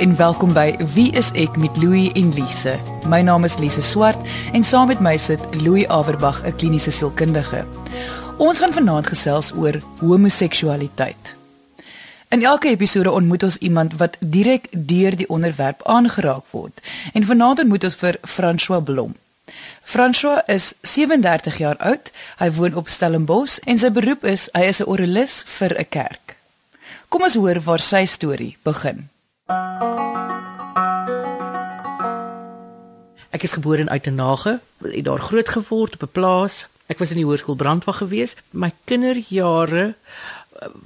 En welkom by Wie is ek met Louie en Lise. My naam is Lise Swart en saam met my sit Louie Averbag, 'n kliniese sielkundige. Ons gaan vanaand gesels oor homoseksualiteit. In elke episode ontmoet ons iemand wat direk deur die onderwerp aangeraak word. En vanaand ontmoet ons vir François Blom. François is 37 jaar oud. Hy woon op Stellenbosch en sy beroep is hy is 'n oralis vir 'n kerk. Kom ons hoor waar sy storie begin. Ek is gebore in Uitenage, het daar groot geword op 'n plaas. Ek was in die hoërskool brandwag gewees. My kinderjare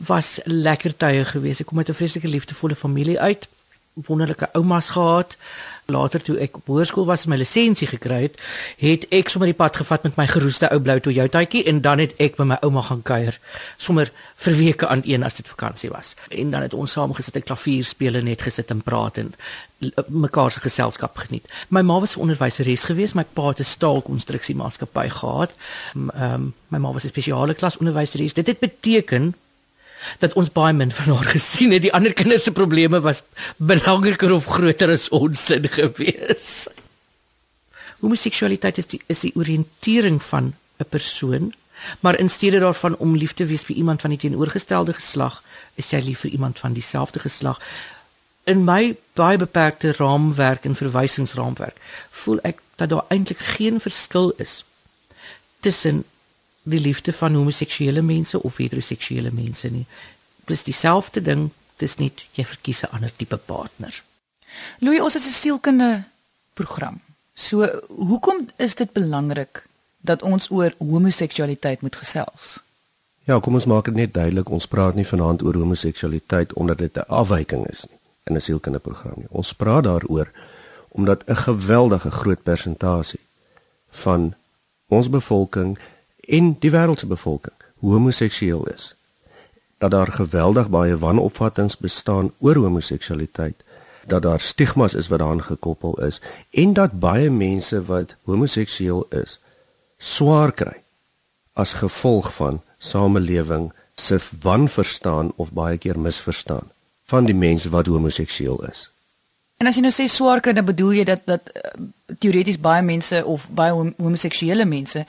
was lekker tye gewees. Ek kom uit 'n vreeslike liefdevolle familie uit. Wonderlike oumas gehad. Later toe ek op hoërskool was en my lisensie gekry het, het ek sommer die pad gevat met my geroeste ou blou Toyotaatjie en dan het ek by my ouma gaan kuier, sommer vir weke aan een as dit vakansie was. En dan het ons saam gesit en klavier speel en net gesit en praat en mekaar se geselskap geniet. My ma was 'n onderwyseres gewees, my pa het 'n staalkonstruksie maatskappy gehad. Ehm um, my ma was 'n spesiale klas onderwyseres. Dit het beteken dat ons baie min van haar gesien het. Die ander kinders se probleme was belangriker of groter as ons sin gewees. Homoseksualiteit is die is die oriëntering van 'n persoon, maar in steede daarvan om lief te wees vir iemand van die teenoorgestelde geslag, is jy lief vir iemand van dieselfde geslag. In my baie beperkte raamwerk en verwysingsraamwerk, voel ek dat daar eintlik geen verskil is tussen die liefde van homoseksuele mense of heteroseksuele mense nie. Dis dieselfde ding, dis net jy verkies 'n ander tipe partner. Louis, ons is 'n sielkunde program. So, hoekom is dit belangrik dat ons oor homoseksualiteit moet gesels? Ja, kom ons maak dit net duidelik, ons praat nie vanaand oor homoseksualiteit omdat dit 'n afwyking is nie in 'n sielkunde program nie. Ons praat daaroor omdat 'n geweldige groot persentasie van ons bevolking en die wêreldse bevolking homoseksueel is. Dat daar geweldig baie wanopvattinge bestaan oor homoseksualiteit, dat daar stigmas is wat daaraan gekoppel is en dat baie mense wat homoseksueel is swaar kry as gevolg van samelewing se wanverstaan of baie keer misverstaan van die mense wat homoseksueel is. En as jy nou sê swaar kry, dan bedoel jy dat dat uh, teoreties baie mense of baie homoseksuele mense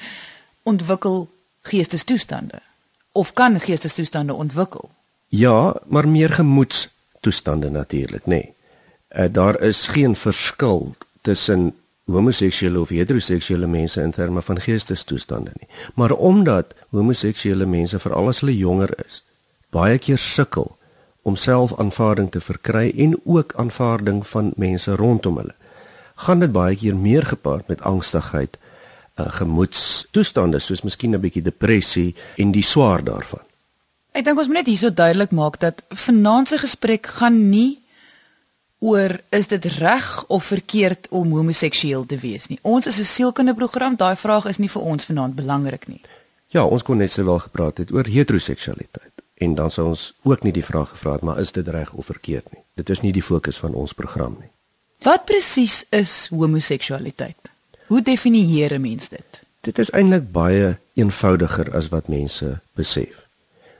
ontwikkel geestestoestande of kan geestestoestande ontwikkel? Ja, maar meer gemoedstoestande natuurlik, nê. Nee. Uh, daar is geen verskil tussen homoseksuele of heteroseksuele mense in terme van geestestoestande nie. Maar omdat homoseksuele mense veral as hulle jonger is, baie keer sukkel om selfaanvaarding te verkry en ook aanvaarding van mense rondom hulle, gaan dit baie keer meer gepaard met angstigheid uh, gemoedstoestande soos miskien 'n bietjie depressie en die swaar daarvan. Ek dink ons moet net hierso duidelik maak dat vanaand se gesprek gaan nie oor is dit reg of verkeerd om homoseksueel te wees nie. Ons is 'n sielkundige program, daai vraag is nie vir ons vanaand belangrik nie. Ja, ons kon net sowel gepraat het oor heteroseksualiteit en dan sou ons ook nie die vraag gevra het maar is dit reg of verkeerd nie. Dit is nie die fokus van ons program nie. Wat presies is homoseksualiteit? Hoe definieer 'n mens dit? Dit is eintlik baie eenvoudiger as wat mense besef.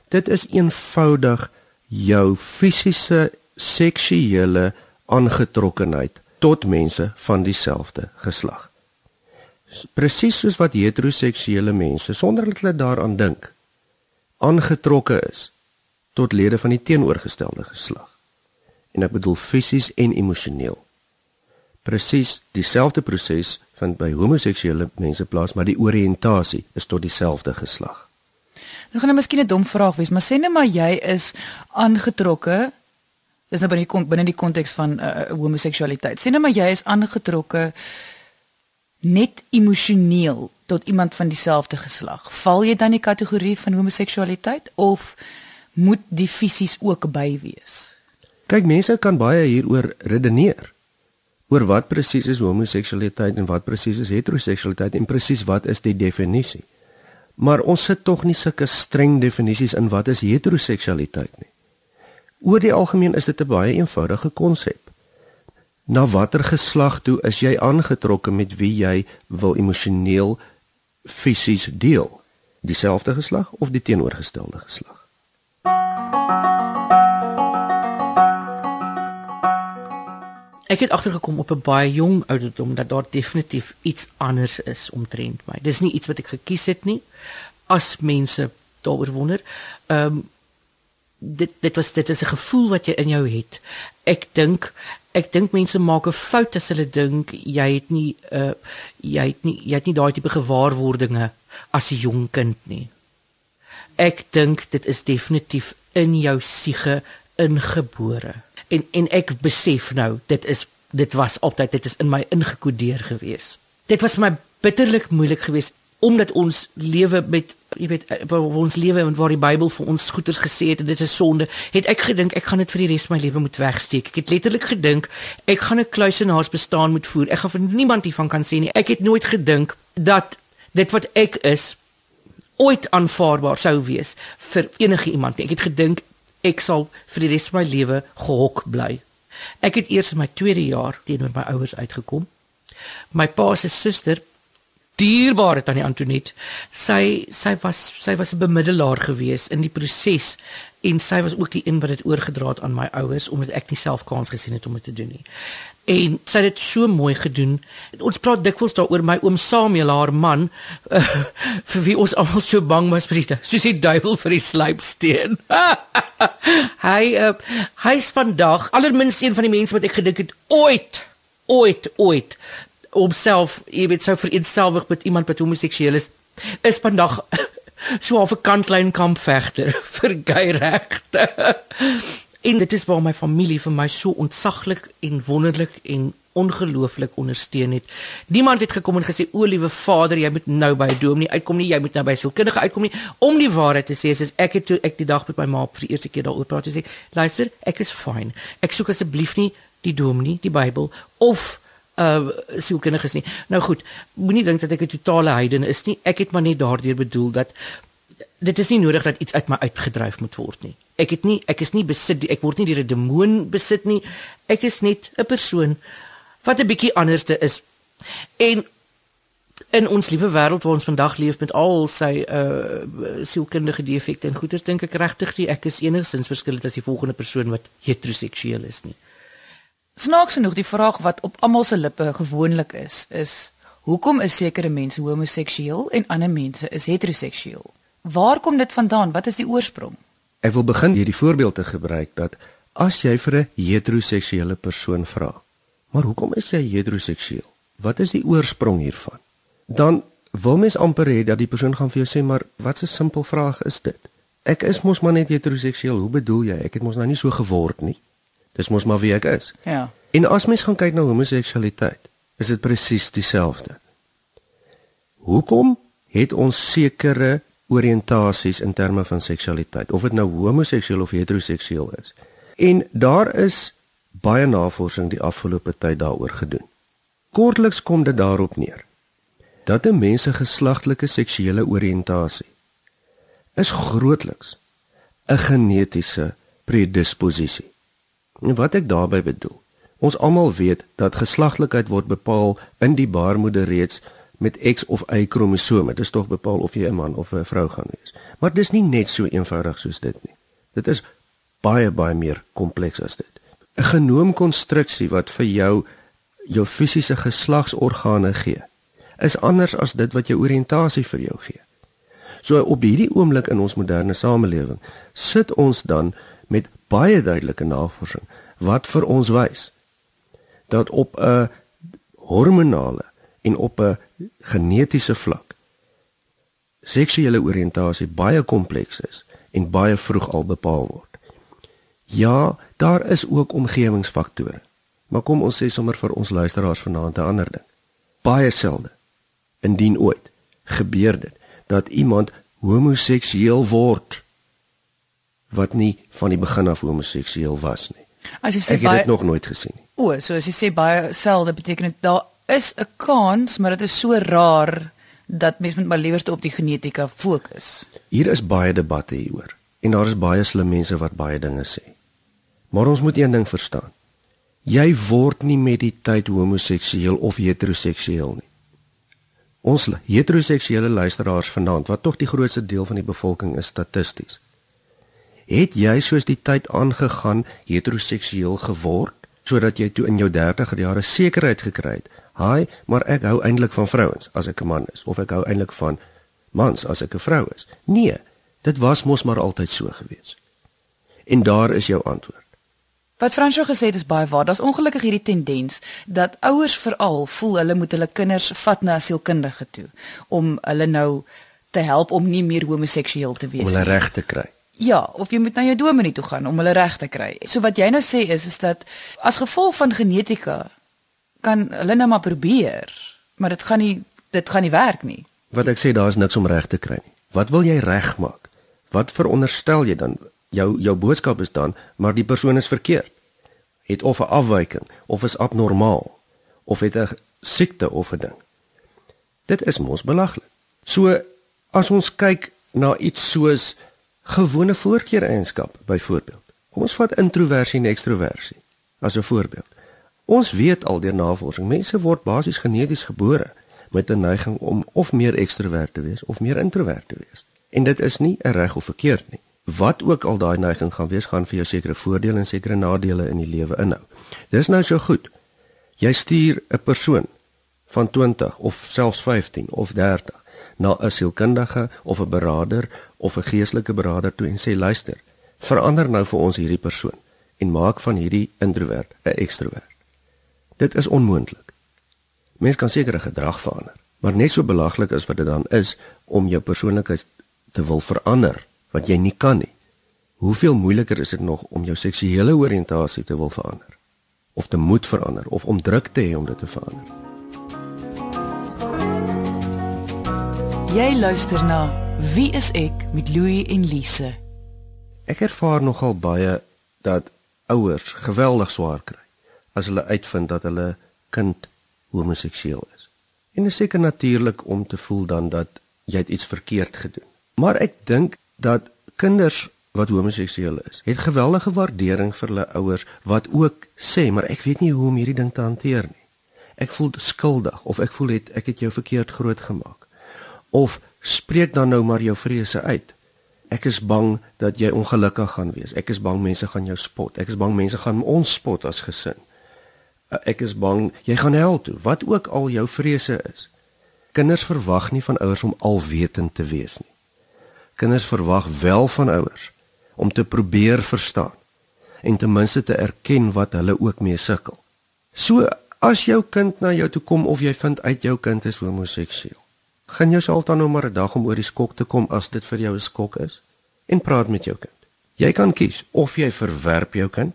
Dit is eenvoudig jou fisiese seksuele aangetrokkenheid tot mense van dieselfde geslag. Presies soos wat heteroseksuele mense sonder dat hulle daaraan dink aangetrokke is tot lede van die teenoorgestelde geslag. En ek bedoel fisies en emosioneel. Presies dieselfde proses vind by homoseksuele mense plaas, maar die oriëntasie is tot dieselfde geslag. Dit gaan nou miskien 'n dom vraag wees, maar sê net maar jy is aangetrokke dis nou binne die binne die konteks van uh, homoseksualiteit. Sê net maar jy is aangetrokke net emosioneel tot iemand van dieselfde geslag. Val jy dan in die kategorie van homoseksualiteit of moet die fisies ook by wees? Kyk, mense kan baie hieroor redeneer oor wat presies is homoseksualiteit en wat presies is heteroseksualiteit en presies wat is die definisie. Maar ons sit tog nie sulke streng definisies in wat is heteroseksualiteit nie. Oor die algemeen is dit 'n baie eenvoudige konsep. Na watter geslag toe is jy aangetrokke met wie jy wil emosioneel fisies deel? Dieselfde geslag of die teenoorgestelde geslag? Ek het agtergekom op 'n baie jong ouderdom dat daar definitief iets anders is omtrent my. Dis nie iets wat ek gekies het nie. As mense daaroor wonder, ehm um, dit dit was dit is 'n gevoel wat jy in jou het. Ek dink ek dink mense maak 'n fout as hulle dink jy het nie uh jy het nie jy het nie daai tipe gewaarwordinge as 'n jong kind nie. Ek dink dit is definitief in jou siege ingebore. En en ek besef nou dit is dit was altyd dit is in my ingekodeer gewees. Dit was my bitterlik moeilik geweest omdat ons lewe met jy weet eh, ons lewe en waar die Bybel vir ons goeders gesê het en dit is sonde, het ek gedink ek gaan dit vir die res van my lewe moet wegsteek. Ek het letterlik gedink ek gaan 'n kluisenaars bestaan moet voer. Ek gaan vir niemand hiervan kan sê nie. Ek het nooit gedink dat dit wat ek is ooit aanvaarbaar sou wees vir enige iemand nie. Ek het gedink ek sal vir die res van my lewe gehok bly. Ek het eers in my tweede jaar teenoor my ouers uitgekom. My pa se suster dierbare tannie Antoinette. Sy sy was sy was 'n bemiddelaar gewees in die proses en sy was ook die een wat dit oorgedra het aan my ouers omdat ek nie self kans gesien het om dit te doen nie. En sy het dit so mooi gedoen. Ons praat dikwels daaroor my oom Samuel haar man uh, vir wie ons almal so bang was vir die soos die duiwel vir die slypsteen. hy uh, hy's vandag allerminst een van die mense wat ek gedink het ooit ooit ooit homself, jy weet, sou vereenselwig met iemand wat homoseksueel is, is vandag so 'n kantlyn kampvegter vir gay regte. En dit is waar my familie vir my so ontsaglik en wonderlik en ongelooflik ondersteun het. Niemand het gekom en gesê o, liewe Vader, jy moet nou by 'n dominee uitkom nie, jy moet nou by 'n sielkundige uitkom nie. Om die waarheid te sê, is ek het toe ek die dag met my ma vir die eerste keer daaroor praat sê, luister, ek is fyn. Ek soek asseblief nie die dominee, die Bybel of uh sielkundiges nie. Nou goed, moenie dink dat ek 'n totale heiden is nie. Ek het maar net daardeur bedoel dat dit is nie nodig dat iets uit my uitgedryf moet word nie. Ek het nie ek is nie besit ek word nie deur 'n demoon besit nie. Ek is net 'n persoon wat 'n bietjie anderste is. En in ons liewe wêreld waar ons vandag leef met al sy uh sielkundige defekte en goeters dink ek regtig nie ek is enigstens verskillend as die volgende persoon wat heteroseksueel is nie. Snaaks genoeg die vraag wat op almal se lippe gewoonlik is, is hoekom is sekere mense homoseksueel en ander mense is heteroseksueel? Waar kom dit vandaan? Wat is die oorsprong? Ek wil begin hierdie voorbeeld te gebruik dat as jy vir 'n heteroseksuele persoon vra, maar hoekom is jy heteroseksueel? Wat is die oorsprong hiervan? Dan wil mens amper hê dat die persoon gaan vir jou sê, maar wat 'n simpel vraag is dit? Ek is mos maar net heteroseksueel. Hoe bedoel jy? Ek het mos nou nie so geword nie. Dis mos maar wie ek is. Ja. En as mens gaan kyk na homoseksualiteit, is dit presies dieselfde. Hoekom het ons sekere oriëntasies in terme van seksualiteit, of dit nou homoseksueel of heteroseksueel is? En daar is baie navorsing die afgelope tyd daaroor gedoen. Kortliks kom dit daarop neer dat 'n mens se geslagtelike seksuele oriëntasie is grootliks 'n genetiese predisposisie. En wat ek daarmee bedoel, ons almal weet dat geslaglikheid word bepaal in die baarmoeder reeds met X of Y kromosome. Dit is tog bepaal of jy 'n man of 'n vrou gaan wees. Maar dis nie net so eenvoudig soos dit nie. Dit is baie baie meer kompleks as dit. 'n Genoomkonstruksie wat vir jou jou fisiese geslagsorgane gee, is anders as dit wat jou oriëntasie vir jou gee. So op hierdie oomblik in ons moderne samelewing sit ons dan met baie duidelike navorsing wat vir ons wys dat op 'n hormonale en op 'n genetiese vlak seksuele oriëntasie baie kompleks is en baie vroeg al bepaal word. Ja, daar is ook omgewingsfaktore. Maar kom ons sê sommer vir ons luisteraars vanaand 'n ander ding. Baie selde indien ooit gebeur dit dat iemand homoseksueel word wat nie van die begin af homoseksueel was nie. As jy sê ek het baie, dit nog nooit gesien nie. O, so as jy sê baie selde beteken dit daar is 'n kans, maar dit is so raar dat mens met maar liewerste op die genetika fokus. Hier is baie debatte hieroor en daar is baie slim mense wat baie dinge sê. Maar ons moet een ding verstaan. Jy word nie met die tyd homoseksueel of heteroseksueel nie. Ons heteroseksuele luisteraars vanaand, wat tog die grootste deel van die bevolking is statisties, Het jy soos die tyd aangegaan heteroseksueel geword sodat jy toe in jou 30er jare sekerheid gekry het. Haai, maar ek hou eintlik van vrouens as ek 'n man is of ek hou eintlik van mans as ek 'n vrou is. Nee, dit was mos maar altyd so gewees. En daar is jou antwoord. Wat Fransjo gesê het is baie waar. Daar's ongelukkig hierdie tendens dat ouers veral voel hulle moet hulle kinders vat na 'n sielkundige toe om hulle nou te help om nie meer homoseksueel te wees nie. Om hulle reg te kry. Ja, of jy moet na jou dominee toe gaan om hulle reg te kry. So wat jy nou sê is is dat as gevolg van genetika kan hulle nou maar probeer, maar dit gaan nie dit gaan nie werk nie. Wat ek sê daar is niks om reg te kry nie. Wat wil jy regmaak? Wat veronderstel jy dan? Jou jou boodskap is dan, maar die persoon is verkeerd. Het of 'n afwyking of is abnormaal of het 'n siekte of 'n ding. Dit is mos belaglik. So as ons kyk na iets soos gewone voorkeureienskap byvoorbeeld. Kom ons vat introversie en ekstroversie as 'n voorbeeld. Ons weet al deur navorsing, mense word basies geneties gebore met 'n neiging om of meer ekstrovert te wees of meer introvert te wees. En dit is nie 'n reg of verkeerd nie. Wat ook al daai neiging gaan wees, gaan vir jou sekere voordele en sekere nadele in die lewe inhou. Dis nou so goed. Jy stuur 'n persoon van 20 of selfs 15 of 30 na 'n sielkundige of 'n beraader of 'n geestelike beraader toe en sê luister, verander nou vir ons hierdie persoon en maak van hierdie introvert 'n ekstrovert. Dit is onmoontlik. Mens kan sekere gedrag verander, maar net so belaglik as wat dit dan is om jou persoonlikheid te wil verander wat jy nie kan nie. Hoeveel moeiliker is dit nog om jou seksuele oriëntasie te wil verander of te moet verander of om druk te hê om dit te verander? Jy luister na Wie is ek met Louie en Lise. Ek ervaar nogal baie dat ouers geweldig swaar kry as hulle uitvind dat hulle kind homoseksueel is. En dit is seker natuurlik om te voel dan dat jy iets verkeerd gedoen. Maar ek dink dat kinders wat homoseksueel is, het geweldige waardering vir hulle ouers wat ook sê, maar ek weet nie hoe om hierdie ding te hanteer nie. Ek voel skuldig of ek voel het ek het jou verkeerd grootgemaak of spreek dan nou maar jou vrese uit. Ek is bang dat jy ongelukkig gaan wees. Ek is bang mense gaan jou spot. Ek is bang mense gaan ons spot as gesin. Uh, ek is bang jy gaan hel toe, wat ook al jou vrese is. Kinders verwag nie van ouers om alwetend te wees nie. Kinders verwag wel van ouers om te probeer verstaan en ten minste te erken wat hulle ook mee sukkel. So as jou kind na jou toe kom of jy vind uit jou kind is homoseksueel Gaan jy self dan nou maar 'n dag om oor die skok te kom as dit vir jou 'n skok is en praat met jou kind. Jy kan kies of jy verwerp jou kind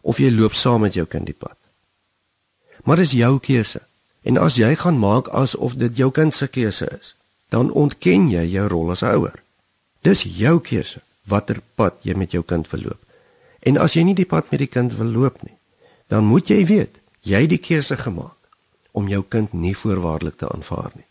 of jy loop saam met jou kind die pad. Maar dis jou keuse. En as jy gaan maak asof dit jou kind se keuse is, dan ontken jy jou rol as ouer. Dis jou keuse watter pad jy met jou kind verloop. En as jy nie die pad met die kind wil loop nie, dan moet jy weet jy het die keuse gemaak om jou kind nie voorwaardelik te aanvaar nie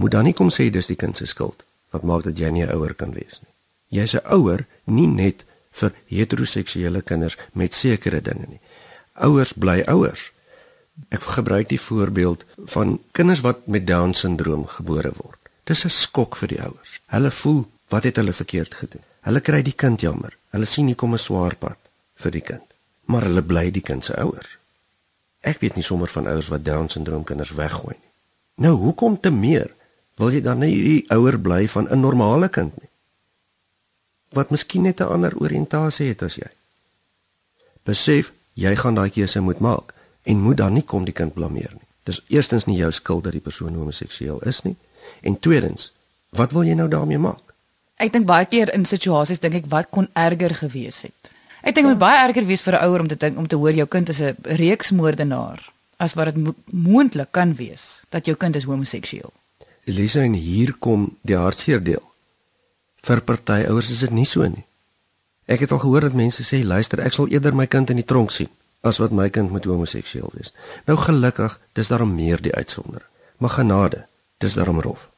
moet dan nie kom sê dis die kind se skuld wat maak dat jy nie 'n ouer kan wees nie. Jy's 'n ouer nie net vir heteroseksuele kinders met sekere dinge nie. Ouers bly ouers. Ek gebruik die voorbeeld van kinders wat met down syndroom gebore word. Dis 'n skok vir die ouers. Hulle voel wat het hulle verkeerd gedoen? Hulle kry die kind jammer. Hulle sien nie kom 'n swaar pad vir die kind, maar hulle bly die kind se ouers. Ek weet nie sommer van ouers wat down syndroom kinders weggooi nie. Nou, hoekom te meer wil jy dan nie hierdie ouer bly van 'n normale kind nie wat miskien net 'n ander oriëntasie het as jy besef jy gaan daai keuse moet maak en moet dan nie kom die kind blameer nie. Dis eerstens nie jou skuld dat die persoon homoseksueel is nie. En tweedens wat wil jy nou daarmee maak? Ek dink baie keer in situasies dink ek wat kon erger gewees het? Ek dink dit moet baie erger wees vir 'n ouer om te dink om te hoor jou kind is 'n reeksmoordenaar as wat dit mo moontlik kan wees dat jou kind is homoseksueel. Elise en hier kom die hartseer deel. Vir party ouers is dit nie so nie. Ek het al gehoor dat mense sê luister, ek sal eerder my kind in die tronk sien as wat my kind moet homoseksueel wees. Nou gelukkig, dis daarom meer die uitsonder. Maar genade, dis daarom rof.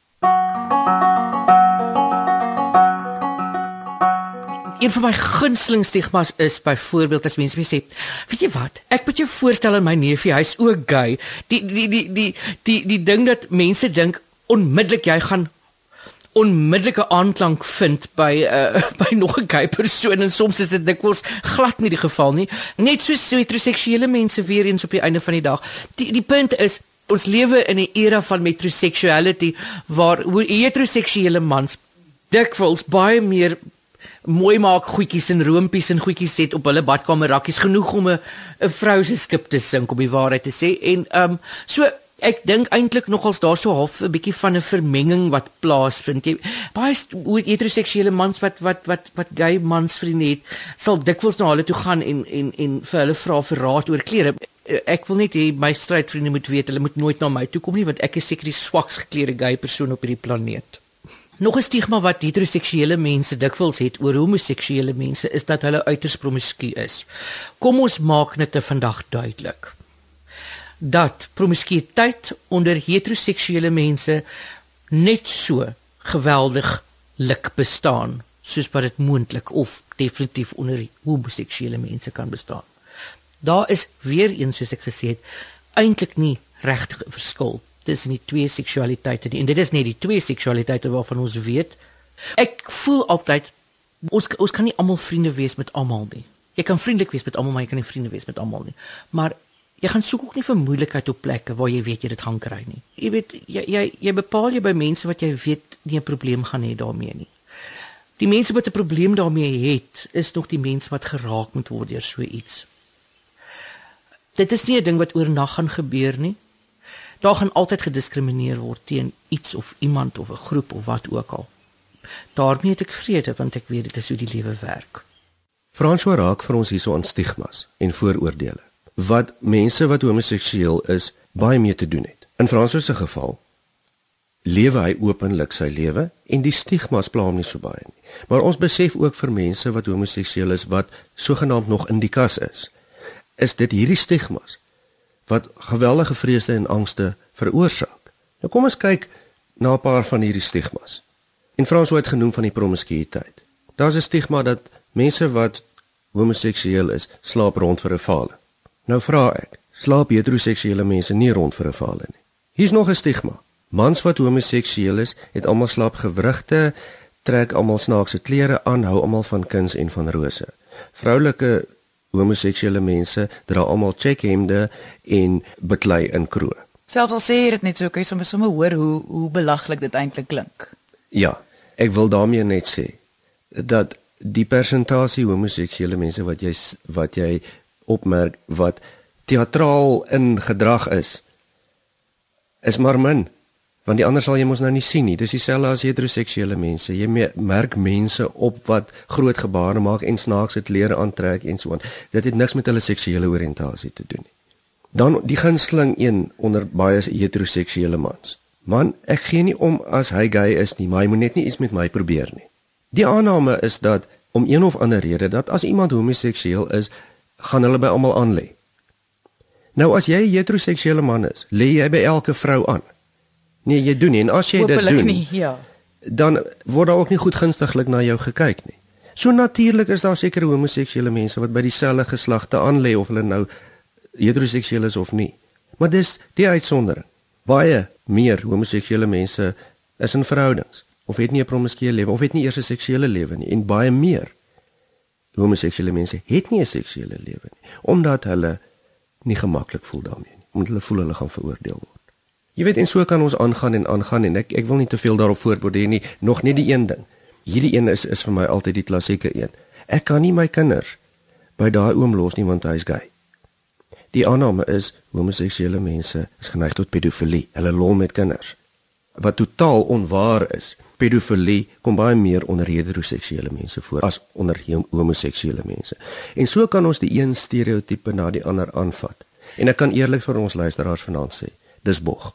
Een van my gunsteling stigmas is byvoorbeeld as mense sê, weet jy wat? Ek moet jou voorstel aan my neefie, hy's ook gay. Die die die die die die ding dat mense dink onmiddellik jy gaan onmiddellike aanklank vind by uh, by nog 'n gay persoon en soms is dit dikwels glad nie die geval nie. Net so heteroseksuele mense weer eens op die einde van die dag. Die die punt is ons lewe in 'n era van metrosexuality waar heteroseksuele mans dikwels baie meer mooi maak goedjies en roompies en goedjies het op hulle badkamer rakkies genoeg om 'n 'n vrou se skip te sink om die waarheid te sê en ehm um, so ek dink eintlik nogals daar so half 'n bietjie van 'n vermenging wat plaasvind. Jy baie heteroseksuele mans wat wat wat wat gay mans vriende het, sal dikwels na hulle toe gaan en en en vir hulle vra vir raad oor klere. Ek wil net hê my strydvriende moet weet hulle moet nooit na my toe kom nie want ek is seker die swaks geklede gay persoon op hierdie planeet. Nog 'n stigma wat heteroseksuele mense dikwels het oor homoseksuele mense is dat hulle uiters promisku is. Kom ons maak dit vandag duidelik dat promiskuïteit onder heteroseksuele mense net so geweldig lik bestaan soos wat dit moontlik of definitief onder homoseksuele mense kan bestaan. Daar is weer eens soos ek gesê het eintlik nie regtig 'n verskil tussen die twee seksualiteite nie. En dit is net die twee seksualiteite waarvan ons weet. Ek voel altyd ons ons kan nie almal vriende wees met almal nie. Jy kan vriendelik wees met almal, maar jy kan nie vriende wees met almal nie. Maar jy gaan soek ook nie vir moeilikheid op plekke waar jy weet jy dit gaan kry nie. Jy weet jy jy, jy bepaal jy by mense wat jy weet nie 'n probleem gaan hê daarmee nie. Die mense wat 'n probleem daarmee het, is nog die mense wat geraak moet word deur so iets. Dit is nie 'n ding wat oornag gaan gebeur nie. Daar gaan altyd gediskrimineer word teen iets of iemand of 'n groep of wat ook al. Daarmee het ek vrede want ek weet dit is hoe die lewe werk. François raak vir ons hierso aan stigmas en vooroordeele wat mense wat homoseksueel is baie mee te doen het. In Fransus se geval lewe hy openlik sy lewe en die stigmas pla hom nie so baie nie. Maar ons besef ook vir mense wat homoseksueel is wat sogenaamd nog in die kas is, is dit hierdie stigmas wat geweldige vrese en angste veroorsaak. Nou kom ons kyk na 'n paar van hierdie stigmas. In Frans word genoem van die promiskuïteit. Daar's 'n stigma dat mense wat homoseksueel is, slaap rond vir 'n vaal. Nou vra ek, slaap heteroseksuele mense nie rond vir 'n vaal nie? Hier's nog 'n stigma. Mans wat homoseksueel is, het almal slaapgewrigte, trek almal snaakse klere aan, hou almal van kuns en van rose. Vroulike homoseksuele mense dra almal checkhemde en beklei in kroe. Selfs al sê jy dit net so, kan jy sommer sommer hoor hoe hoe belaglik dit eintlik klink. Ja, ek wil daarmee net sê dat die persentasie homoseksuele mense wat jy wat jy opmerk wat teatraal in gedrag is is maar min want die ander sal jy mos nou nie sien nie. Dis dieselfde as heteroseksuele mense. Jy merk mense op wat groot gebare maak en snaakse klere aantrek en so aan. Dit het niks met hulle seksuele oriëntasie te doen nie. Dan die gunsteling een onder baie heteroseksuele mans. Man ek gee nie om as hy gay is nie maar hy moet net nie iets met my probeer nie. Die aanname is dat om een of ander rede dat as iemand homoseksueel is gaan hulle by almal aan lê. Nou as jy 'n heteroseksuele man is, lê jy by elke vrou aan. Nee, jy doen nie en as jy Hoopelik dit doen, nie, ja. dan word daar ook nie goed gunstiglik na jou gekyk nie. So natuurlik is daar sekere homoseksuele mense wat by dieselfde geslagte aan lê of hulle nou heteroseksueel is of nie. Maar dis die uitsondering. Baie meer homoseksuele mense is in verhoudings of het nie 'n promiskuele lewe of het nie eers 'n seksuele lewe nie en baie meer homoseksuele mense het nie 'n seksuele lewe nie omdat hulle nie gemaklik voel daarmee nie omdat hulle voel hulle gaan veroordeel word. Jy weet en so kan ons aangaan en aangaan en ek ek wil nie te veel daarop voortborduur nie nog net die een ding. Hierdie een is is vir my altyd die klassieke een. Ek kan nie my kinders by daai oom los nie want hy is gay. Die aanname is homoseksuele mense is geneig tot pedofilie. Hulle lol met kinders. Wat totaal onwaar is pedofilie kom baie meer onder heteroseksuele mense voor as onder homoseksuele mense. En so kan ons die een stereotipe na die ander aanvat. En ek kan eerlik vir ons luisteraars vanaand sê, dis bog.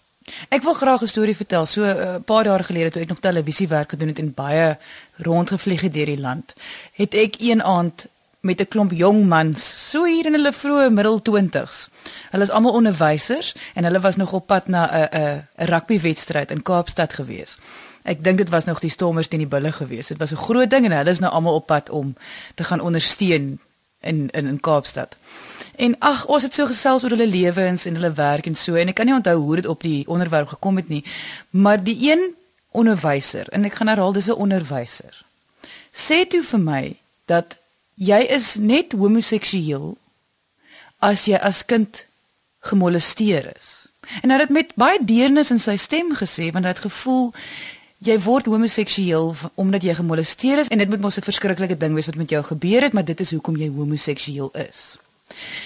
Ek wil graag 'n storie vertel. So 'n uh, paar jaar gelede toe ek nog televisiewerk gedoen het en baie rondgevlieg het deur die land, het ek een aand met 'n klomp jong mans, so hier in hulle vroeë middel 20s. Hulle is almal onderwysers en hulle was nog op pad na 'n 'n 'n rugbywedstryd in Kaapstad gewees. Ek dink dit was nog die stormers teen die bulle gewees. Dit was 'n groot ding en hulle is nou almal op pad om te gaan ondersteun in in in Kaapstad. En ag, ons het so gesels oor hulle lewens en hulle werk en so en ek kan nie onthou hoe dit op die onderwerp gekom het nie. Maar die een onderwyser en ek gaan herhaal dis 'n onderwyser. Sê toe vir my dat jy is net homoseksueel as jy as kind gemolesteer is. En hy het met baie deernis in sy stem gesê want hy het gevoel jy word homoseksueel omdat jy gemolesteer is en dit moet mos 'n verskriklike ding wees wat met jou gebeur het, maar dit is hoekom jy homoseksueel is.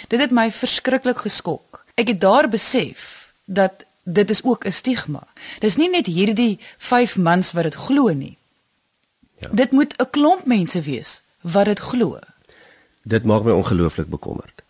Dit het my verskriklik geskok. Ek het daar besef dat dit is ook 'n stigma. Dis nie net hierdie 5 mans wat dit glo nie. Ja. Dit moet 'n klomp mense wees wat dit glo. Dit maak my ongelooflik bekommerd.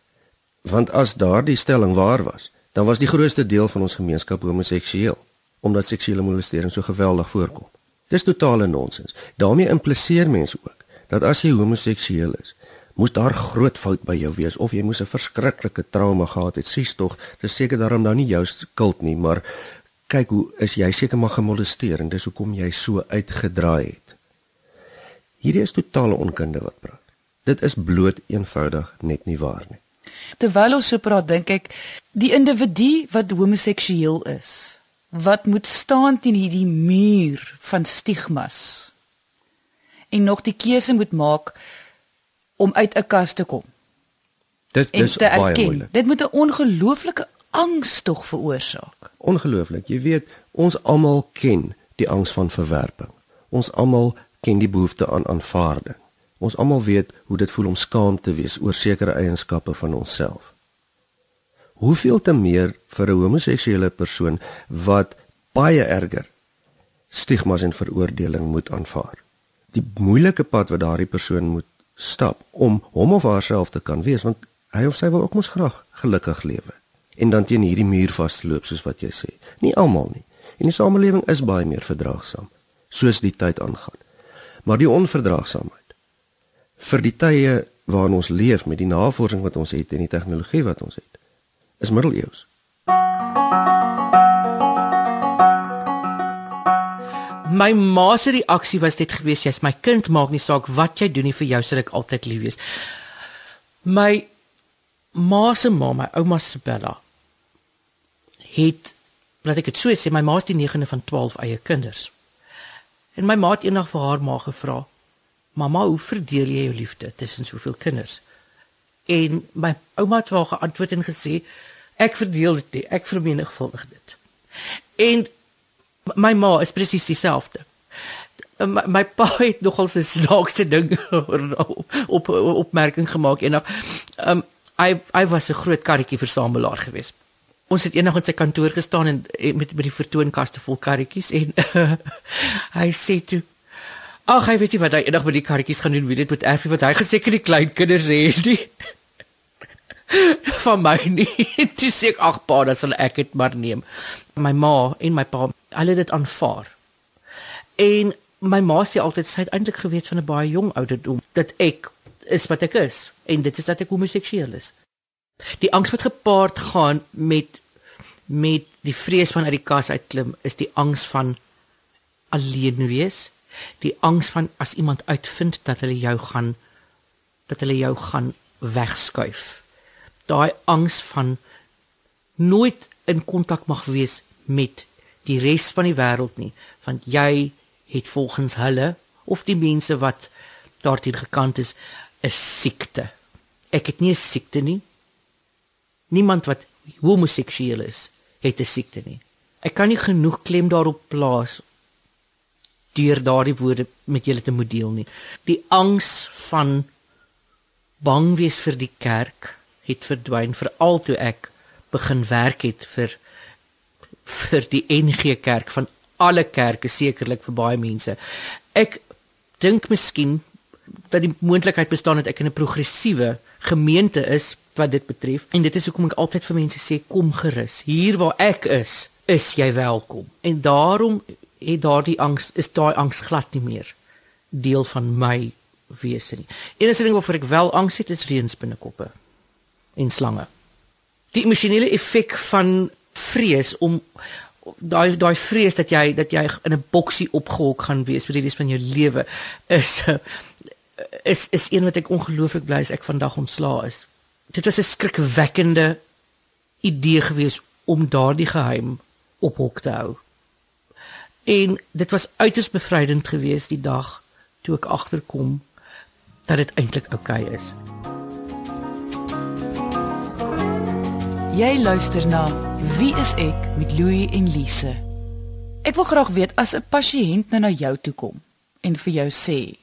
Want as daardie stelling waar was, dan was die grootste deel van ons gemeenskap homoseksueel omdat seksuele molestering so geweldig voorkom. Dis totale nonsens. daarmee impliseer mense ook dat as jy homoseksueel is, moes daar groot fout by jou wees of jy moes 'n verskriklike trauma gehad het. Sies tog, dis seker daarom nou nie jou skuld nie, maar kyk hoe is jy seker maar gemolesteer en dis hoekom jy so uitgedraai het. Hierdie is totale onkunde wat praat. Dit is bloot eenvoudig net nie waar nie. Terwyl ons so praat, dink ek die individu wat homoseksueel is, wat moet staan teen hierdie muur van stigmas en nog die keuse moet maak om uit 'n kas te kom. Dit is baie moeilik. Dit moet 'n ongelooflike angs tog veroorsaak. Ongelooflik. Jy weet, ons almal ken die angs van verwerping. Ons almal ken die behoefte aan aanvaarding. Ons almal weet hoe dit voel om skaam te wees oor sekere eienskappe van onsself. Hoeveel te meer vir 'n homoseksuele persoon wat baie erger stigmas en veroordeling moet aanvaar. Die moeilike pad wat daardie persoon moet stap om hom of haarself te kan wees want hy of sy wil ook mos graag gelukkig lewe en dan teen hierdie muur vasloop soos wat jy sê. Nie almal nie. En die samelewing is baie meer verdraagsaam soos die tyd aangaan. Maar die onverdraagsaamheid vir die tye waarin ons leef met die navorsing wat ons het en die tegnologie wat ons het is middeleeus. My ma se reaksie was net gewees jy's my kind maak nie saak wat jy doen nie vir jou sal ek altyd lief wees. My ma se ma, my ouma se Bella het laat ek dit so sê my ma is die negende van 12 eie kinders. En my ma het eendag vir haar ma gevra: "Mamma, hoe verdeel jy jou liefde tussen soveel kinders?" En my ouma het haar geantwoord en gesê: "Ek verdeel dit nie, ek vermenigvuldig dit." En My ma is presies dieselfde. My, my pa het nogal 'n snaakse ding op, op opmerking gemaak eendag. Um hy hy was 'n groot karretjie versamelaar geweest. Ons het eendag in sy kantoor gestaan en met met die vertoonkaste vol karretjies en uh, hy sê toe Ag, hy weet nie wat hy eendag met die karretjies gaan doen, weet dit met Effie wat hy gesê het die klein kinders hê nie. van my nie. Dis ek ag pa, dan sal ek dit maar neem. My ma en my pa hulle dit aanvaar. En my ma sê altyd sy het eintlik geweet van 'n baie jong ouderdom dat ek is wat ek is en dit is dat ek homoseksueel is. Die angs wat gepaard gaan met met die vrees van uit die kas uitklim is die angs van alleen wees. Die angs van as iemand uitvind dat hulle jou gaan dat hulle jou gaan wegskuif. Daai angs van nooit in kontak mag wees met die res van die wêreld nie, want jy het volgens hulle of die mense wat daarteen gekant is, 'n siekte. Ek het nie 'n siekte nie. Niemand wat homoseksueel is, het 'n siekte nie. Ek kan nie genoeg klem daarop plaas deur daardie woorde met julle te moet deel nie. Die angs van bang wees vir die kerk het verdwyn vir al toe ek begin werk het vir vir die NG Kerk van alle kerke sekerlik vir baie mense. Ek dink miskien dat die moontlikheid bestaan dat ek in 'n progressiewe gemeente is wat dit betref en dit is hoekom ek altyd vir mense sê kom gerus. Hier waar ek is, is jy welkom. En daarom het daardie angs is daai angs glad nie meer deel van my wese nie. Enigste ding waarvoor ek wel angs het is reënspinnekoppe en slange. Die emosionele effek van vrees om daai daai vrees dat jy dat jy in 'n boksie opgehok gaan wees vir die res van jou lewe is is is een wat ek ongelooflik bly is ek vandag ontslaa is. Dit was 'n skrikwekkende idee gewees om daardie geheim op hok te hou. En dit was uiters bevrydend geweest die dag toe ek agterkom dat dit eintlik oukei okay is. Jy luister na Wie is ek met Louie en Lise. Ek wil graag weet as 'n pasiënt nou na jou toe kom en vir jou sê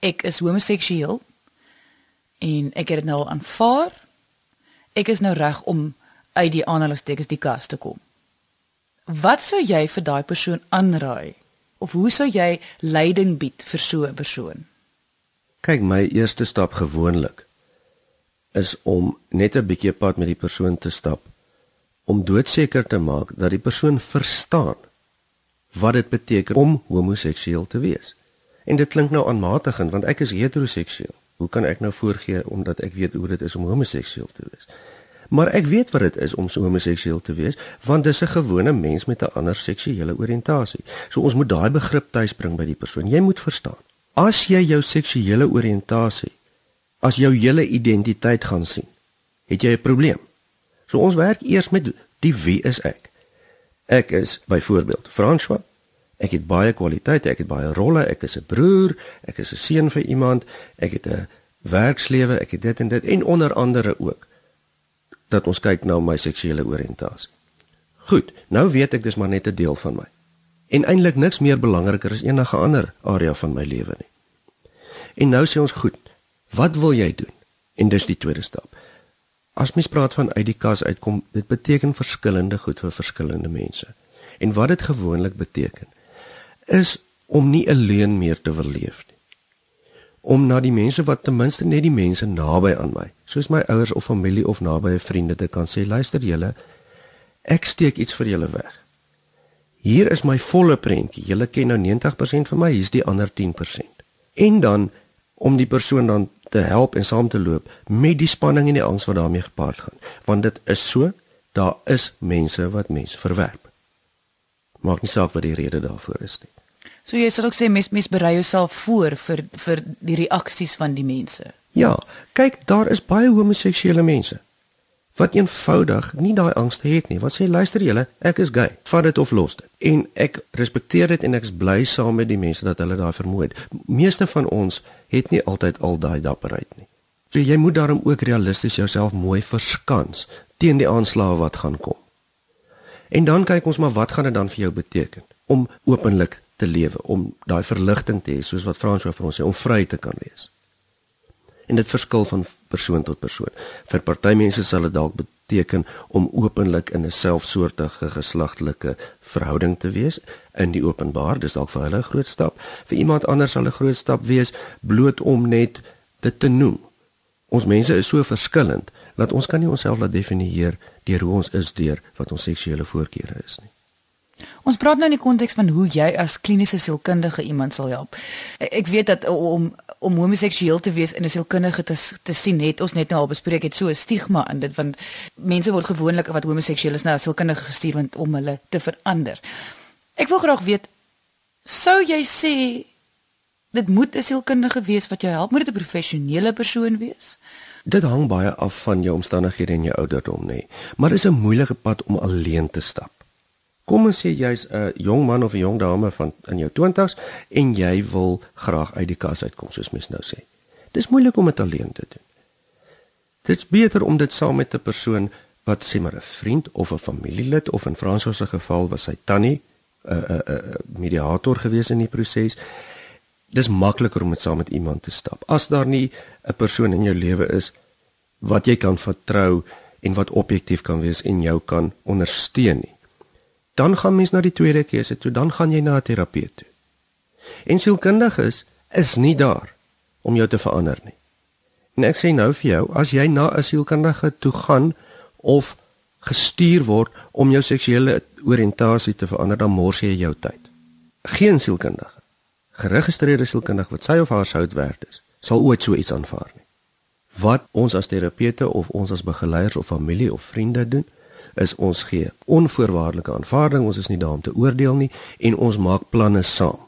ek is homoseksueel en ek het dit nou aanvaar. Ek is nou reg om uit die aanhalingstekens die kas te kom. Wat sou jy vir daai persoon aanraai? Of hoe sou jy leiding bied vir so 'n persoon? Kyk, my eerste stap gewoonlik is om net 'n bietjie pad met die persoon te stap om doodseker te maak dat die persoon verstaan wat dit beteken om homoseksueel te wees. En dit klink nou aanmatigend want ek is heteroseksueel. Hoe kan ek nou voorgee omdat ek weet hoe dit is om homoseksueel te wees? Maar ek weet wat dit is om so homoseksueel te wees, want dis 'n gewone mens met 'n ander seksuele oriëntasie. So ons moet daai begrip tuisbring by die persoon. Jy moet verstaan. As jy jou seksuele oriëntasie as jou hele identiteit gaan sien, het jy 'n probleem. So ons werk eers met die wie is ek? Ek is byvoorbeeld François. Ek het baie kwaliteite, ek het baie rolle, ek is 'n broer, ek is 'n seun vir iemand, ek het 'n werkslewe, ek het dit en dit en onder andere ook dat ons kyk na my seksuele oriëntasie. Goed, nou weet ek dis maar net 'n deel van my. En eintlik niks meer belangriker as enige ander area van my lewe nie. En nou sê ons goed, wat wil jy doen? En dis die tweede stap. As mens praat van uit die kas uitkom, dit beteken verskillende goed vir verskillende mense. En wat dit gewoonlik beteken is om nie alleen meer te wil leef nie om na die mense wat ten minste net die mense naby aan my, soos my ouers of familie of nabye vriende te kan sê, luister julle, ek steek iets vir julle weg. Hier is my volle prentjie. Julle ken nou 90% van my, hier's die ander 10%. En dan om die persoon dan te help en saam te loop met die spanning en die angs wat daarmee gepaard gaan. Want dit is so, daar is mense wat mense verwerp. Maak nie saak wat die rede daarvoor is nie. So jy sal ook sê mes mes berei jouself voor vir vir die reaksies van die mense. Ja, kyk, daar is baie homoseksuele mense wat eenvoudig nie daai angs het nie. Wat sê luister julle, ek is gay. Vat dit of los dit. En ek respekteer dit en ek is bly saam met die mense dat hulle daai vermoë het. Meeste van ons het nie altyd al daai dapperheid nie. So jy moet daarom ook realisties jouself mooi verskans teen die aanslae wat gaan kom. En dan kyk ons maar wat gaan dit dan vir jou beteken om openlik te lewe, om daai verligting te hê, soos wat Frans vir ons sê, om vry te kan wees. En dit verskil van persoon tot persoon. Vir party mense sal dit dalk beteken om openlik in 'n selfsoortige geslagtelike verhouding te wees in die openbaar, dis dalk vir hulle 'n groot stap. Vir iemand anders sal 'n groot stap wees bloot om net dit te noem. Ons mense is so verskillend dat ons kan nie onsself laat definieer deur hoe ons is deur wat ons seksuele voorkeure is nie. Ons praat nou in die konteks van hoe jy as kliniese sielkundige iemand sal help. Ek weet dat om om homoseksueel te wees en 'n sielkundige te te sien het ons net nou al bespreek het so 'n stigma in dit want mense word gewoonlik wat homoseksueel is nou as sielkundige gestuur want om hulle te verander. Ek wil graag weet sou jy sê dit moet 'n sielkundige wees wat jou help? Moet dit 'n professionele persoon wees? Dit hang baie af van jou omstandighede en jou ouderdom, nê. Maar dit is 'n moeilike pad om alleen te stap. Kom ons sê jy's 'n jong man of 'n jong dame van in jou 20's en jy wil graag uit die kas uitkom soos mens nou sê. Dis moeilik om dit alleen te doen. Dit's beter om dit saam met 'n persoon wat sê maar 'n vriend of 'n familielid of in Fransos se geval was sy tannie 'n 'n 'n mediator gewees in die proses. Dis makliker om dit saam met iemand te stap. As daar nie 'n persoon in jou lewe is wat jy kan vertrou en wat objektief kan wees en jou kan ondersteun nie dan gaan mens na die tweede keuse toe, dan gaan jy na 'n terapeut toe. En sielkundiges is nie daar om jou te verander nie. En ek sê nou vir jou, as jy na 'n sielkundige toe gaan of gestuur word om jou seksuele oriëntasie te verander, dan mors jy jou tyd. Geen sielkundige, geregistreerde sielkundige wat sy of haar sout werd is, sal ooit so iets aanvaar nie. Wat ons as terapeute of ons as begeleiers of familie of vriende doen, is ons gee onvoorwaardelike aanvaarding, ons is nie daar om te oordeel nie en ons maak planne saam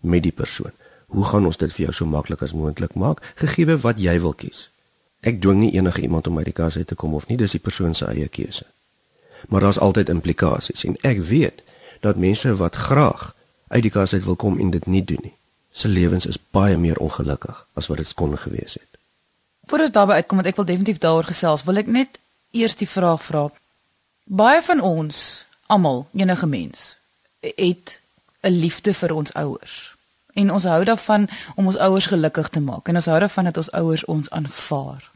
met die persoon. Hoe gaan ons dit vir jou so maklik as moontlik maak gegee wat jy wil kies? Ek dwing nie enige iemand om uit die kas uit te kom of nie, dis die persoon se eie keuse. Maar daar's altyd implikasies en ek weet dat mense wat graag uit die kas uit wil kom en dit nie doen nie, se lewens is baie meer ongelukkig as wat dit kon gewees het. Voor ons daarby uitkom want ek wil definitief daaroor gesels, wil ek net eers die vraag vra. Baie van ons, almal, enige mens, het 'n liefde vir ons ouers. En ons hou daarvan om ons ouers gelukkig te maak en ons hou daarvan dat ons ouers ons aanvaar.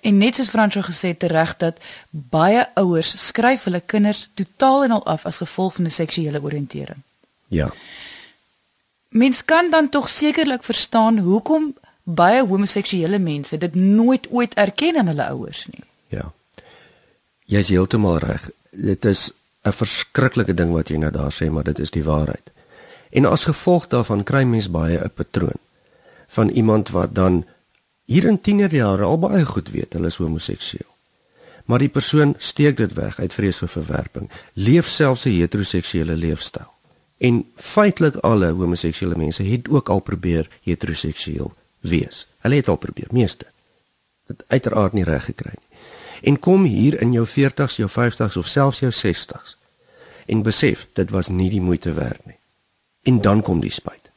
En net soos Fransjo gesê het reg dat baie ouers skryf hulle kinders totaal en al af as gevolg van 'n seksuele oriëntering. Ja. Mens kan dan tog sekerlik verstaan hoekom baie homoseksuele mense dit nooit ooit erken aan hulle ouers nie. Jy is heeltemal reg. Dit is 'n verskriklike ding wat jy nou daar sê, maar dit is die waarheid. En as gevolg daarvan kry mens baie 'n patroon van iemand wat dan hier in tienerjare al baie goed weet hulle is homoseksueel. Maar die persoon steek dit weg uit vrees vir verwerping, leef selfs 'n heteroseksuele leefstyl. En feitelik alle homoseksuele mense het ook al probeer heteroseksueel wees. Hulle het al probeer, meeste. Dit uiteraard nie reg gekry nie. En kom hier in jou 40s, jou 50s of selfs jou 60s en besef dit was nie die moeite werd nie. En dan kom die spyt.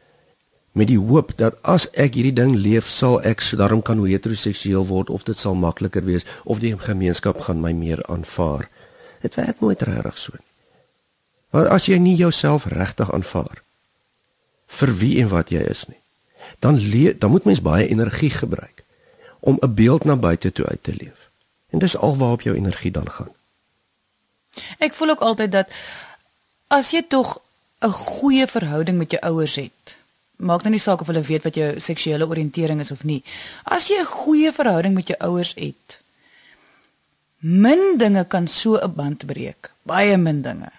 Met die hoop dat as ek hierdie ding leef, sal ek daarom kan heteroseksueel word of dit sal makliker wees of die gemeenskap gaan my meer aanvaar. Dit werk nooit regtig so nie. Want as jy nie jouself regtig aanvaar vir wie en wat jy is nie, dan leef, dan moet mens baie energie gebruik om 'n beeld na buite toe uit te leef. En dis alwaarop jou energie dan gaan. Ek voel ook altyd dat as jy tog 'n goeie verhouding met jou ouers het, maak nou nie saak of hulle weet wat jou seksuele oriëntering is of nie. As jy 'n goeie verhouding met jou ouers het, min dinge kan so 'n band breek, baie min dinge.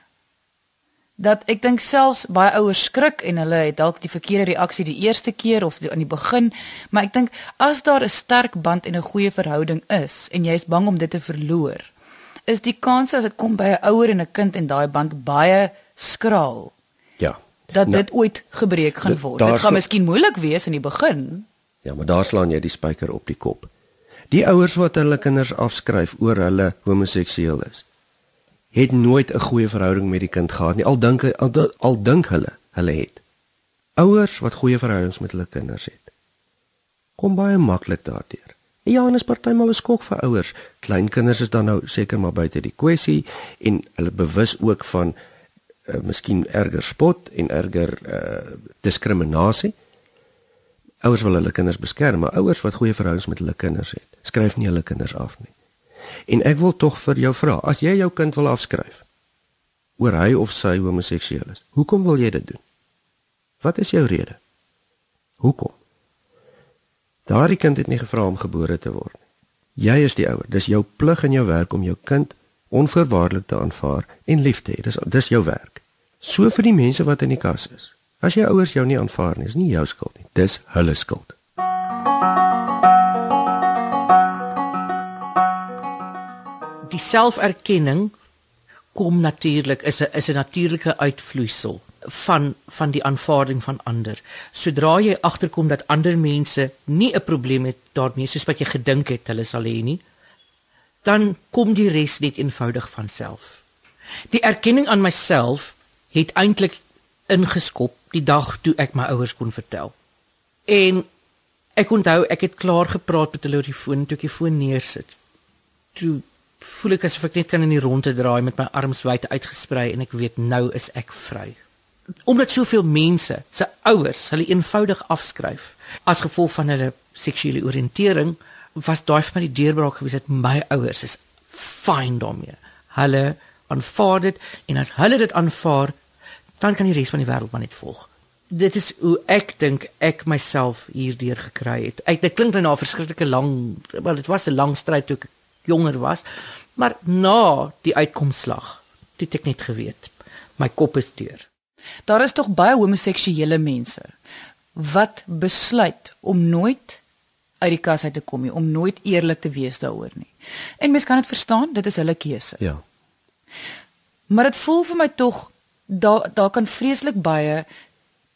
Dat ek dink selfs baie ouers skrik en hulle het dalk die verkeerde reaksie die eerste keer of aan die begin, maar ek dink as daar 'n sterk band en 'n goeie verhouding is en jy is bang om dit te verloor, is die kans as dit kom by 'n ouer en 'n kind en daai band baie skraal. Ja. Dat nou, dit ooit gebreek gaan word. Dit gaan miskien moeilik wees in die begin. Ja, maar daar slaan jy die spyker op die kop. Die ouers wat hulle kinders afskryf oor hulle homoseksueel is, het nooit 'n goeie verhouding met die kind gehad nie. Al dink al, al dink hulle hulle het. Ouers wat goeie verhoudings met hulle kinders het, kom baie maklik daardeur. Ja, en is partymal 'n skok vir ouers. Kleinkinders is dan nou seker maar buite die kwessie en hulle bewus ook van uh, miskien erger spot en erger uh, diskriminasie. Ouers wil hulle kinders beskerm, maar ouers wat goeie verhoudings met hulle kinders het, skryf nie hulle kinders af nie. En ek wil tog vir jou vra, as jy jou kind wil afskryf oor hy of sy homoseksueel is, hoekom wil jy dit doen? Wat is jou rede? Hoekom? Daardie kind het nie gevra om gebore te word nie. Jy is die ouer. Dis jou plig en jou werk om jou kind onvoorwaardelik te aanvaar en lief te hê. Dis dis jou werk. So vir die mense wat in die kas is. As jou ouers jou nie aanvaar nie, is nie jou skuld nie. Dis hulle skuld. Die selferkenning kom natuurlik is 'n is 'n natuurlike uitvloeisel van van die aanvaarding van ander. Sodra jy agterkom dat ander mense nie 'n probleem het daarmee soos wat jy gedink het hulle sal hê nie, dan kom die res net eenvoudig van self. Die erkenning aan myself het eintlik ingeskop die dag toe ek my ouers kon vertel. En ek onthou ek het klaar gepraat met hulle oor die foon toe ek die foon neersit. Toe voel ek asof ek net kan in die ronde draai met my arms wyd uitgesprei en ek weet nou is ek vry. Omdat soveel mense se ouers hulle eenvoudig afskryf as gevolg van hulle seksuele oriëntering was daai vir my die deurbraak gewees dat my ouers is fyn daarmee. Hulle aanvaar dit en as hulle dit aanvaar, dan kan die res van die wêreld maar net volg. Dit is hoe ek dink ek myself hierdeur gekry het. Ek dit klink nou na 'n verskriklike lang, wel dit was 'n lang stryd toe ek jonger was, maar na die uitkomslag, het ek net geweet, my kop is deur. Daar is tog baie homoseksuele mense wat besluit om nooit uit die kas uit te kom nie, om nooit eerlik te wees daaroor nie. En mens kan dit verstaan, dit is hulle keuse. Ja. Maar dit voel vir my tog daar daar kan vreeslik baie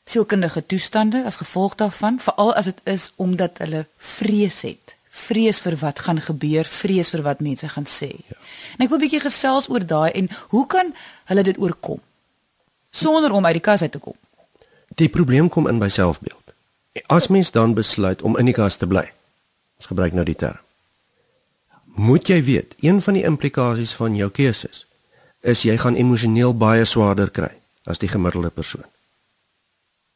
sielkundige toestande as gevolg daarvan, veral as dit is omdat hulle vrees het vrees vir wat gaan gebeur, vrees vir wat mense gaan sê. Ja. En ek wil 'n bietjie gesels oor daai en hoe kan hulle dit oorkom? sonder om uit die kas uit te kom. Die probleem kom in by selfbeeld. As mens dan besluit om in die kas te bly. Ons gebruik nou die term. Moet jy weet, een van die implikasies van jou keuses is jy gaan emosioneel baie swaarder kry as die gemiddelde persoon.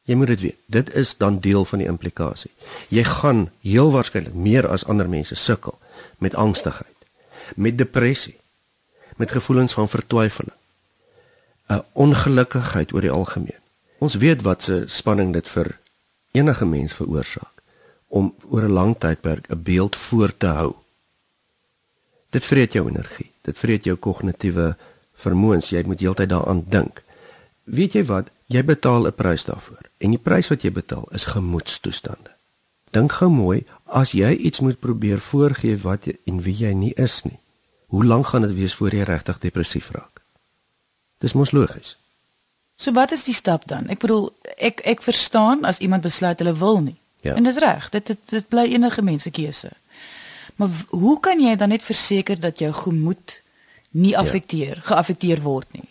Jy moet dit weet. Dit is dan deel van die implikasie. Jy gaan heel waarskynlik meer as ander mense sukkel met angstigheid, met depressie, met gevoelens van vertwyfeling, 'n ongelukkigheid oor die algemeen. Ons weet wat se spanning dit vir enige mens veroorsaak om oor 'n lang tydperk 'n beeld voor te hou. Dit vreet jou energie, dit vreet jou kognitiewe vermoëns, jy moet heeltyd daaraan dink. Weet jy wat? Jy betaal 'n prys daarvoor. En die prys wat jy betaal is gemoedstoestande. Dink gou mooi, as jy iets moet probeer voorgee wat jy en wie jy nie is nie. Hoe lank gaan dit wees voor jy regtig depressief raak? Dis mos logies. So wat is die stap dan? Ek bedoel, ek ek verstaan as iemand besluit hulle wil nie. Ja. En dis reg, dit, dit dit bly enige mens se keuse. Maar hoe kan jy dan net verseker dat jou gemoed nie affekteer, ja. geaffekteer word nie?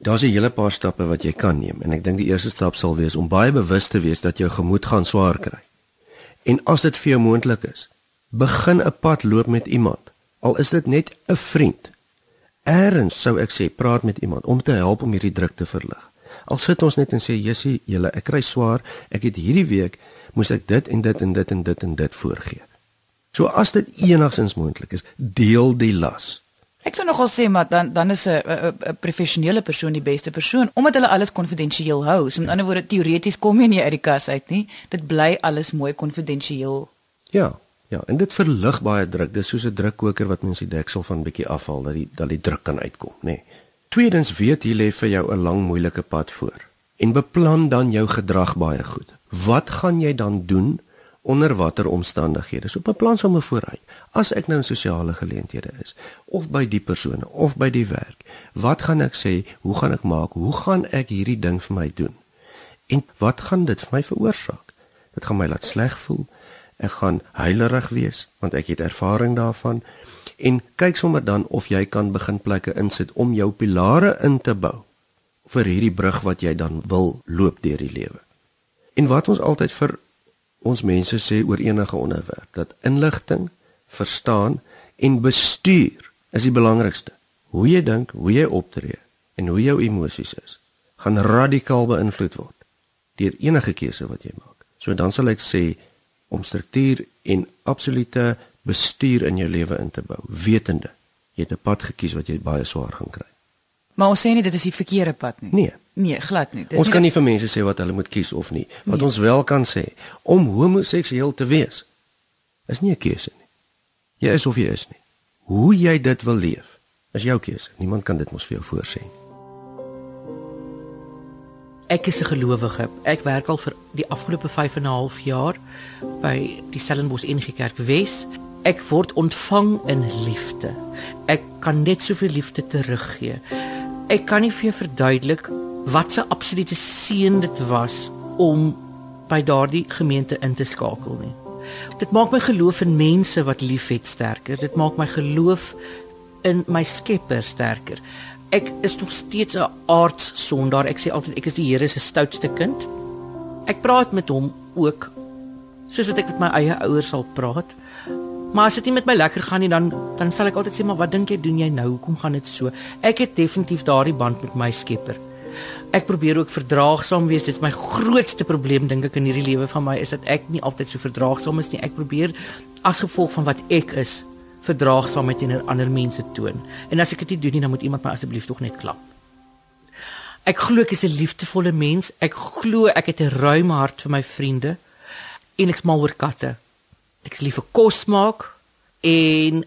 Daar's 'n hele paar stappe wat jy kan neem en ek dink die eerste stap sal wees om baie bewus te wees dat jou gemoed gaan swaar kry. En as dit vir jou moontlik is, begin 'n pad loop met iemand. Al is dit net 'n vriend. Eerens sou ek sê praat met iemand om te help om hierdie druk te verlig. Al sit ons net en sê Jessie, julle, ek kry swaar, ek het hierdie week moes ek dit en dit en dit en dit en dit voorgee. So as dit enigsins moontlik is, deel die las. Ek sou nogal sê maar dan dan is 'n 'n professionele persoon die beste persoon omdat hulle alles konfidensieel hou. So met ander woorde teoreties kom jy nie uit die kas uit nie. Dit bly alles mooi konfidensieel. Ja, ja, en dit verlig baie druk. Dis soos 'n drukkoker wat mens die deksel van bietjie afhaal dat die dat die druk kan uitkom, nê. Nee. Tweedens weet jy lê vir jou 'n lang moeilike pad voor. En beplan dan jou gedrag baie goed. Wat gaan jy dan doen onder watter omstandighede? So beplan sommer vooruit. As ek nou in sosiale geleenthede is of by die persone of by die werk, wat gaan ek sê? Hoe gaan ek maak? Hoe gaan ek hierdie ding vir my doen? En wat gaan dit vir my veroorsaak? Dit gaan my laat sleg voel. Ek gaan huilerig wees want ek het ervaring daarvan. En kyk sommer dan of jy kan begin plekke insit om jou pilare in te bou vir hierdie brug wat jy dan wil loop deur die lewe. En wat ons altyd vir ons mense sê oor enige onderwerp, dat inligting, verstaan en bestuur is die belangrikste. Hoe jy dink, hoe jy optree en hoe jou emosies is, gaan radikaal beïnvloed word deur enige keuse wat jy maak. So dan sal ek sê om struktuur en absolute bestuur in jou lewe in te bou, wetende jy het 'n pad gekies wat jy baie swaar gaan kry. Maar ons sê nie dit is die verkeerde pad nie. Nee, Nee, glad nie. Dis ons kan nie vir mense sê wat hulle moet kies of nie. Wat ons wel kan sê, om homoseksueel te wees is nie 'n keuse nie. Jy is of jy is nie. Hoe jy dit wil leef is jou keuse. Niemand kan dit mos vir jou voorsê nie. Ek is 'n gelowige. Ek werk al vir die afgelope 5 en 'n half jaar by die Stellenbosch NG Kerk Wes. Ek word ontvang in liefde. Ek kan net soveel liefde teruggee. Ek kan nie vir jou verduidelik wat 'n absolute seën dit was om by daardie gemeente in te skakel nie. Dit maak my geloof in mense wat liefhet sterker. Dit maak my geloof in my Skepper sterker. Ek is nog steeds 'n aardsondaar. Ek sê altyd ek is die Here se stoutste kind. Ek praat met hom ook soos wat ek met my eie ouers sal praat. Maar as dit nie met my lekker gaan nie dan dan sal ek altyd sê maar wat dink jy doen jy nou? Hoekom gaan dit so? Ek het definitief daardie band met my Skepper. Ek probeer ook verdraagsaam wees. Dit is my grootste probleem dink ek in hierdie lewe van my is dat ek nie altyd so verdraagsaam is nie. Ek probeer as gevolg van wat ek is verdraagsaamheid teenoor ander mense toon. En as ek dit nie doen nie, dan moet iemand my asseblief tog net klap. Ek glo ek is 'n liefdevolle mens. Ek glo ek het 'n ruim hart vir my vriende en ek's mal oor katte. Ek is lief vir kos maak en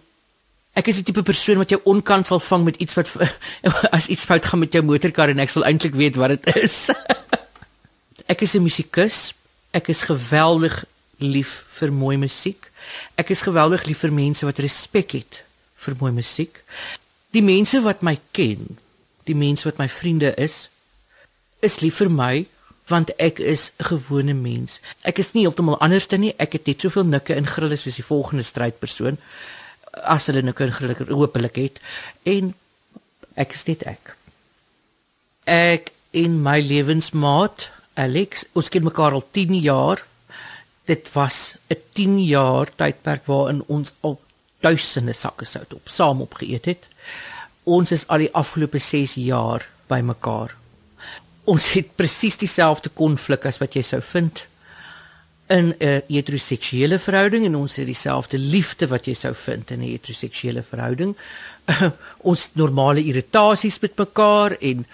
ek is die tipe persoon wat jou onkant sal vang met iets wat as iets fout gaan met jou motorkar en ek sal eintlik weet wat dit is. ek is 'n musikus. Ek is geweldig lief vir mooi musiek. Ek is geweldig lief vir mense wat respek het vir mooi musiek. Die mense wat my ken, die mense wat my vriende is, is lief vir my want ek is 'n gewone mens. Ek is nie heeltemal anders dan nie. Ek het net soveel nikke en grille soos die volgende strydpersoon as hulle nikke en grille hopelik het en ek is net ek. Ek en my lewensmaat Alex, ons ken mekaar al 10 jaar. Dit was 'n 10 jaar tydperk waarin ons al duisende sakke sout op saam opgeëet het. Ons is al die afgelope 6 jaar by mekaar. Ons het presies dieselfde konflik as wat jy sou vind in 'n heteroseksuele verhouding en ons het dieselfde liefde wat jy sou vind in 'n heteroseksuele verhouding. ons normale irritasies met mekaar en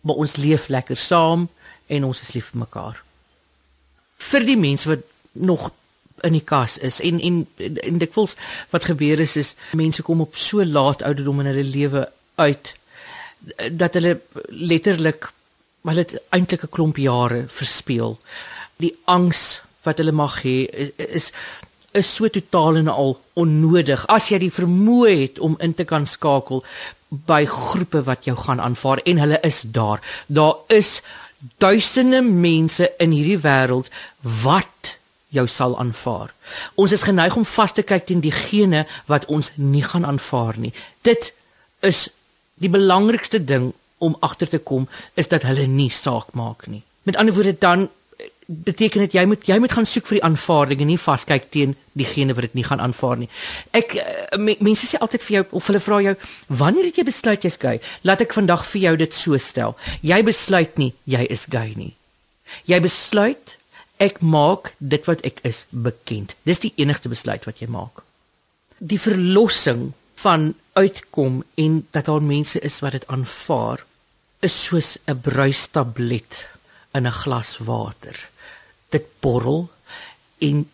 maar ons leef lekker saam en ons is lief vir mekaar. Vir die mense wat nog in die kas is en en en dikwels wat gebeur is is mense kom op so laat ouderdom in hulle lewe uit dat hulle letterlik dit eintlik 'n klomp jare verspeel. Die angs wat hulle mag hê is, is is so totaal en al onnodig as jy die vermoë het om in te kan skakel by groepe wat jou gaan aanvaar en hulle is daar. Daar is duisende mense in hierdie wêreld wat jou sal aanvaar. Ons is geneig om vas te kyk teen diegene wat ons nie gaan aanvaar nie. Dit is die belangrikste ding om agter te kom is dat hulle nie saak maak nie. Met ander woorde dan beteken dit jy moet jy moet gaan soek vir die aanvaarding en nie vaskyk teen diegene wat dit nie gaan aanvaar nie. Ek uh, mense sê altyd vir jou of hulle vra jou wanneer het jy besluit jy's gay? Laat ek vandag vir jou dit so stel. Jy besluit nie jy is gay nie. Jy besluit ek maak dit wat ek is bekend. Dis die enigste besluit wat jy maak. Die verlossing van uitkom en dat daar mense is wat dit aanvaar is soos 'n bruistablet in 'n glas water dit borrel en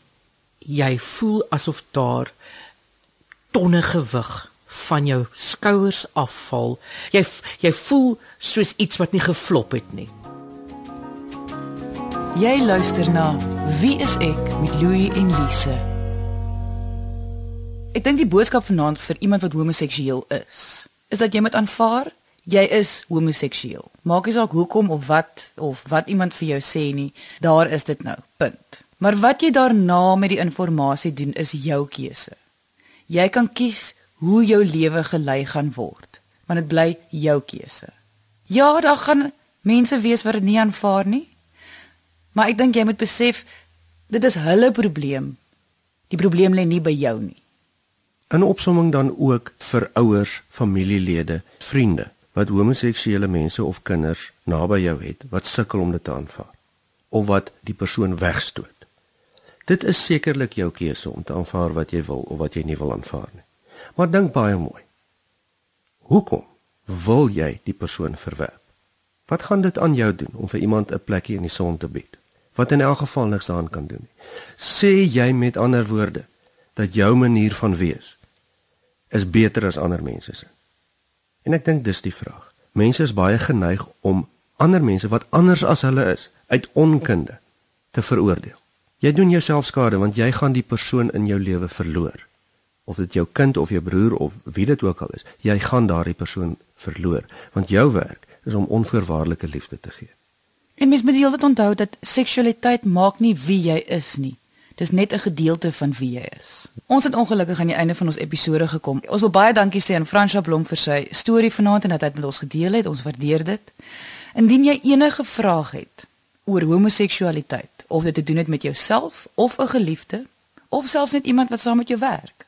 jy voel asof daar tonne gewig van jou skouers afval. Jy jy voel soos iets wat nie geflop het nie. Jy luister na Wie is ek met Louie en Lise. Ek dink die boodskap vanaand vir iemand wat homoseksueel is, is dat jy moet aanvaar jy is homoseksueel. Maak nie saak hoekom of wat of wat iemand vir jou sê nie, daar is dit nou. Punt. Maar wat jy daarna met die inligting doen is jou keuse. Jy kan kies hoe jou lewe gelei gaan word, want dit bly jou keuse. Ja, daar gaan mense wees wat dit nie aanvaar nie. Maar ek dink jy moet besef dit is hulle probleem. Die probleem lê nie by jou nie. In opsomming dan ook vir ouers, familielede, vriende wat homoseksuele mense of kinders naby jou het wat sukkel om dit te aanvaar of wat die persoon wegstoot. Dit is sekerlik jou keuse om te aanvaar wat jy wil of wat jy nie wil aanvaar nie. Maar dink baie mooi. Hoekom wil jy die persoon verwerp? Wat gaan dit aan jou doen om vir iemand 'n plekkie in die son te bied? Wat in elk geval niks aan kan doen nie. Sê jy met ander woorde dat jou manier van wees is beter as ander mense se? En ek dink dis die vraag. Mense is baie geneig om ander mense wat anders as hulle is uit onkunde te veroordeel. Jy doen jouself skade want jy gaan die persoon in jou lewe verloor. Of dit jou kind of jou broer of wie dit ook al is, jy gaan daardie persoon verloor want jou werk is om onvoorwaardelike liefde te gee. En mens moet heeltyd onthou dat seksualiteit maak nie wie jy is nie. Dis net 'n gedeelte van wie jy is. Ons het ongelukkig aan die einde van ons episode gekom. Ons wil baie dankie sê aan Fransja Blom vir sy storie vanaand en dat hy dit met ons gedeel het. Ons waardeer dit. Indien jy enige vrae het oor homoseksualiteit of dit te doen het met jouself of 'n geliefde of selfs net iemand wat saam met jou werk,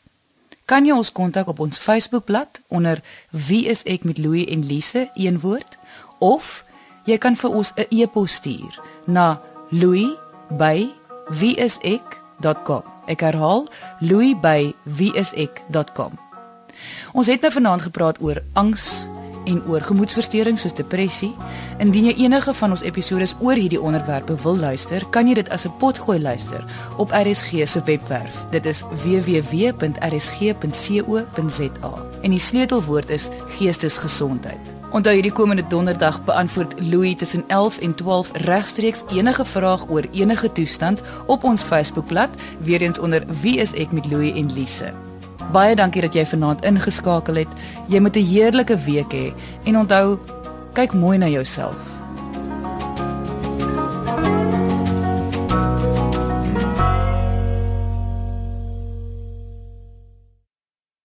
kan jy ons kontak op ons Facebookblad onder Wie is ek met Louie en Lise een woord of jy kan vir ons 'n e-pos stuur na louie@wieisek wieisek.com. Ek herhaal louis@wieisek.com. Ons het nou vanaand gepraat oor angs en oor gemoedversteurings soos depressie. Indien jy enige van ons episode oor hierdie onderwerpe wil luister, kan jy dit as 'n potgooi luister op RSG se webwerf. Dit is www.rsg.co.za. En die sleutelwoord is geestesgesondheid. Onthou hierdie komende donderdag beantwoord Louis tussen 11 en 12 regstreeks enige vraag oor enige toestand op ons Facebookblad, weer eens onder Wie is ek met Louis en Lise. Baie dankie dat jy vanaand ingeskakel het. Jy moet 'n heerlike week hê he, en onthou, kyk mooi na jouself.